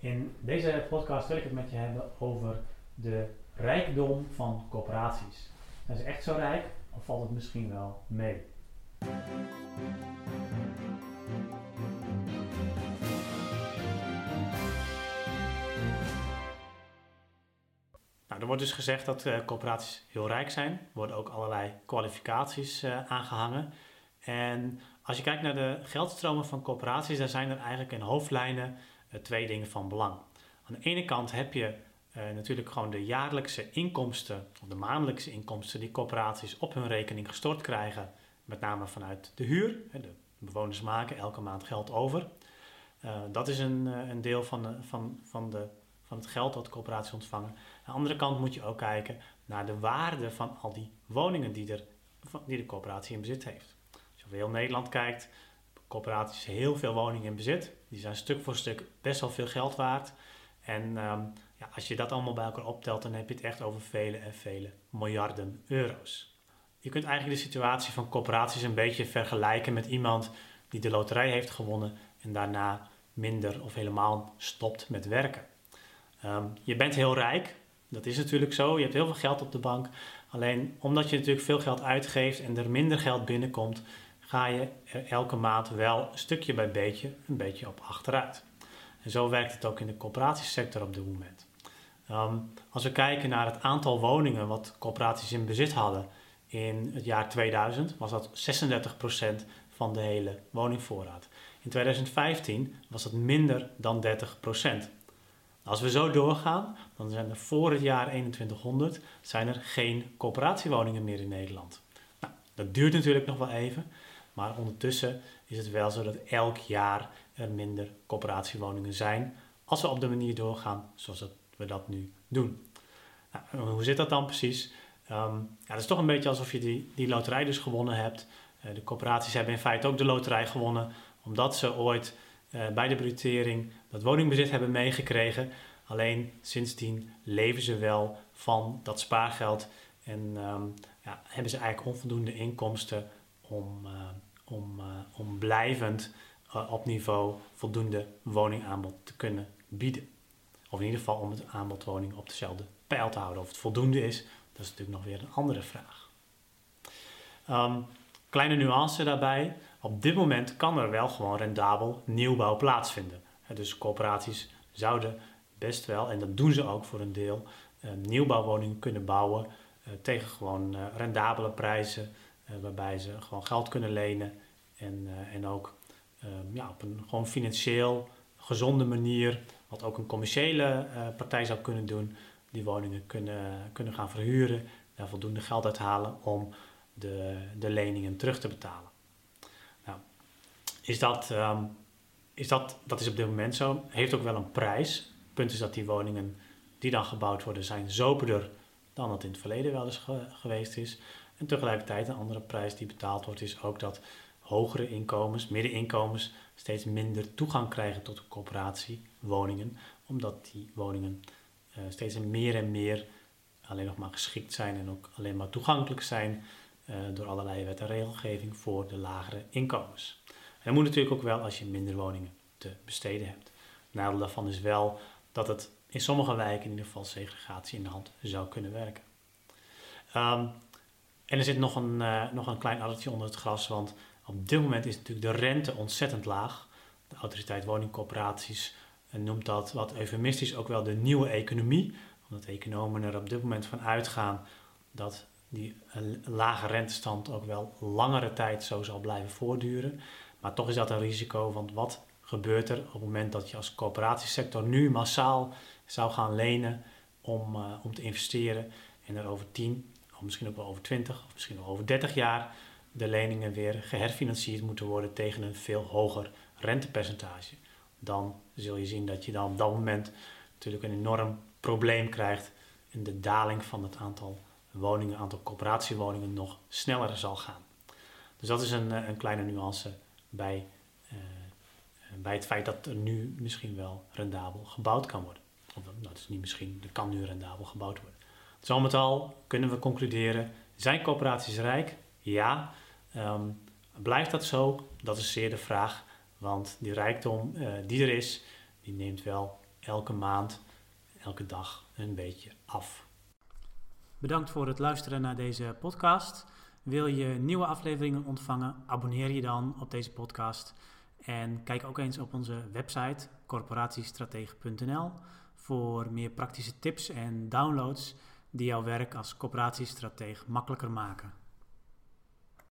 In deze podcast wil ik het met je hebben over de rijkdom van corporaties. Zijn ze echt zo rijk of valt het misschien wel mee? Nou, er wordt dus gezegd dat uh, corporaties heel rijk zijn. Er worden ook allerlei kwalificaties uh, aangehangen. En als je kijkt naar de geldstromen van corporaties, dan zijn er eigenlijk in hoofdlijnen twee dingen van belang. Aan de ene kant heb je natuurlijk gewoon de jaarlijkse inkomsten, of de maandelijkse inkomsten die corporaties op hun rekening gestort krijgen, met name vanuit de huur. De bewoners maken elke maand geld over. dat is een, een deel van, de, van, van de van het geld dat de corporaties ontvangen. Aan de andere kant moet je ook kijken naar de waarde van al die woningen die, er, die de corporatie in bezit heeft. Als je over heel Nederland kijkt, corporaties heel veel woningen in bezit. Die zijn stuk voor stuk best wel veel geld waard. En ehm, ja, als je dat allemaal bij elkaar optelt, dan heb je het echt over vele en vele miljarden euro's. Je kunt eigenlijk de situatie van corporaties een beetje vergelijken met iemand die de loterij heeft gewonnen en daarna minder of helemaal stopt met werken. Ehm, je bent heel rijk, dat is natuurlijk zo. Je hebt heel veel geld op de bank. Alleen omdat je natuurlijk veel geld uitgeeft en er minder geld binnenkomt, ga je er elke maand wel stukje bij beetje een beetje op achteruit. En zo werkt het ook in de corporatiesector op dit moment. Ehm, als we kijken naar het aantal woningen wat corporaties in bezit hadden in het jaar 2000, was dat 36% van de hele woningvoorraad. In 2015 was dat minder dan 30%. Als we zo doorgaan, dan zijn er voor het jaar 2100 zijn er geen coöperatiewoningen meer in Nederland. Nou, dat duurt natuurlijk nog wel even, maar ondertussen is het wel zo dat elk jaar er minder coöperatiewoningen zijn als we op de manier doorgaan zoals we dat nu doen. Nou, hoe zit dat dan precies? Um, ja, het is toch een beetje alsof je die, die loterij dus gewonnen hebt. Uh, de coöperaties hebben in feite ook de loterij gewonnen, omdat ze ooit uh, bij de brutering dat woningbezit hebben meegekregen. Alleen sindsdien leven ze wel van dat spaargeld en um, ja, hebben ze eigenlijk onvoldoende inkomsten om, uh, om, uh, om blijvend op niveau voldoende woningaanbod te kunnen bieden. Of in ieder geval om het aanbod woning op dezelfde pijl te houden. Of het voldoende is, dat is natuurlijk nog weer een andere vraag. Um, kleine nuance daarbij. Op dit moment kan er wel gewoon rendabel nieuwbouw plaatsvinden. Dus corporaties zouden best wel, en dat doen ze ook voor een deel, uh, nieuwbouwwoningen kunnen bouwen tegen gewoon rendabele prijzen, waarbij ze gewoon geld kunnen lenen en, en ook ja, op een gewoon financieel gezonde manier, wat ook een commerciële partij zou kunnen doen, die woningen kunnen, kunnen gaan verhuren, daar voldoende geld uithalen om de, de leningen terug te betalen. Nou, is dat, um, is dat, dat is op dit moment zo. Heeft ook wel een prijs. Het punt is dat die woningen die dan gebouwd worden zijn zoberder dan het in het verleden wel eens geweest is. En tegelijkertijd een andere prijs die betaald wordt is ook dat hogere inkomens, middeninkomens steeds minder toegang krijgen tot de coöperatiewoningen. Omdat die woningen uh, steeds meer en meer alleen nog maar geschikt zijn en ook alleen maar toegankelijk zijn uh, door allerlei wet en regelgeving voor de lagere inkomens. En dat moet natuurlijk ook wel als je minder woningen te besteden hebt. Nadeel daarvan is wel dat het in sommige wijken in ieder geval segregatie in de hand zou kunnen werken. Um, en er zit nog een, uh, nog een klein addertje onder het gras, want op dit moment is natuurlijk de rente ontzettend laag. De autoriteit woningcorporaties uh, noemt dat wat eufemistisch ook wel de nieuwe economie, omdat economen er op dit moment van uitgaan dat die lage rentestand ook wel langere tijd zo zal blijven voortduren. Maar toch is dat een risico, want wat gebeurt er op het moment dat je als coöperatiesector nu massaal zou gaan lenen om, om te investeren en er over 10 of misschien ook over 20 of misschien wel over 30 jaar de leningen weer geherfinancierd moeten worden tegen een veel hoger rentepercentage. Dan zul je zien dat je dan op dat moment natuurlijk een enorm probleem krijgt in de daling van het aantal woningen, aantal coöperatiewoningen nog sneller zal gaan. Dus dat is een, eh, een kleine nuance bij, uh, bij het feit dat er nu misschien wel rendabel gebouwd kan worden. Of nou, dat is niet misschien, er kan nu rendabel gebouwd worden. Al met al kunnen we concluderen, zijn coöperaties rijk? Ja. Um, blijft dat zo? Dat is zeer de vraag. Want die rijkdom uh, die er is, die neemt wel elke maand, elke dag een beetje af. Bedankt voor het luisteren naar deze podcast. Wil je nieuwe afleveringen ontvangen? Abonneer je dan op deze podcast. En kijk ook eens op onze website corporatiestratege.nl voor meer praktische tips en downloads die jouw werk als corporatiestratege makkelijker maken.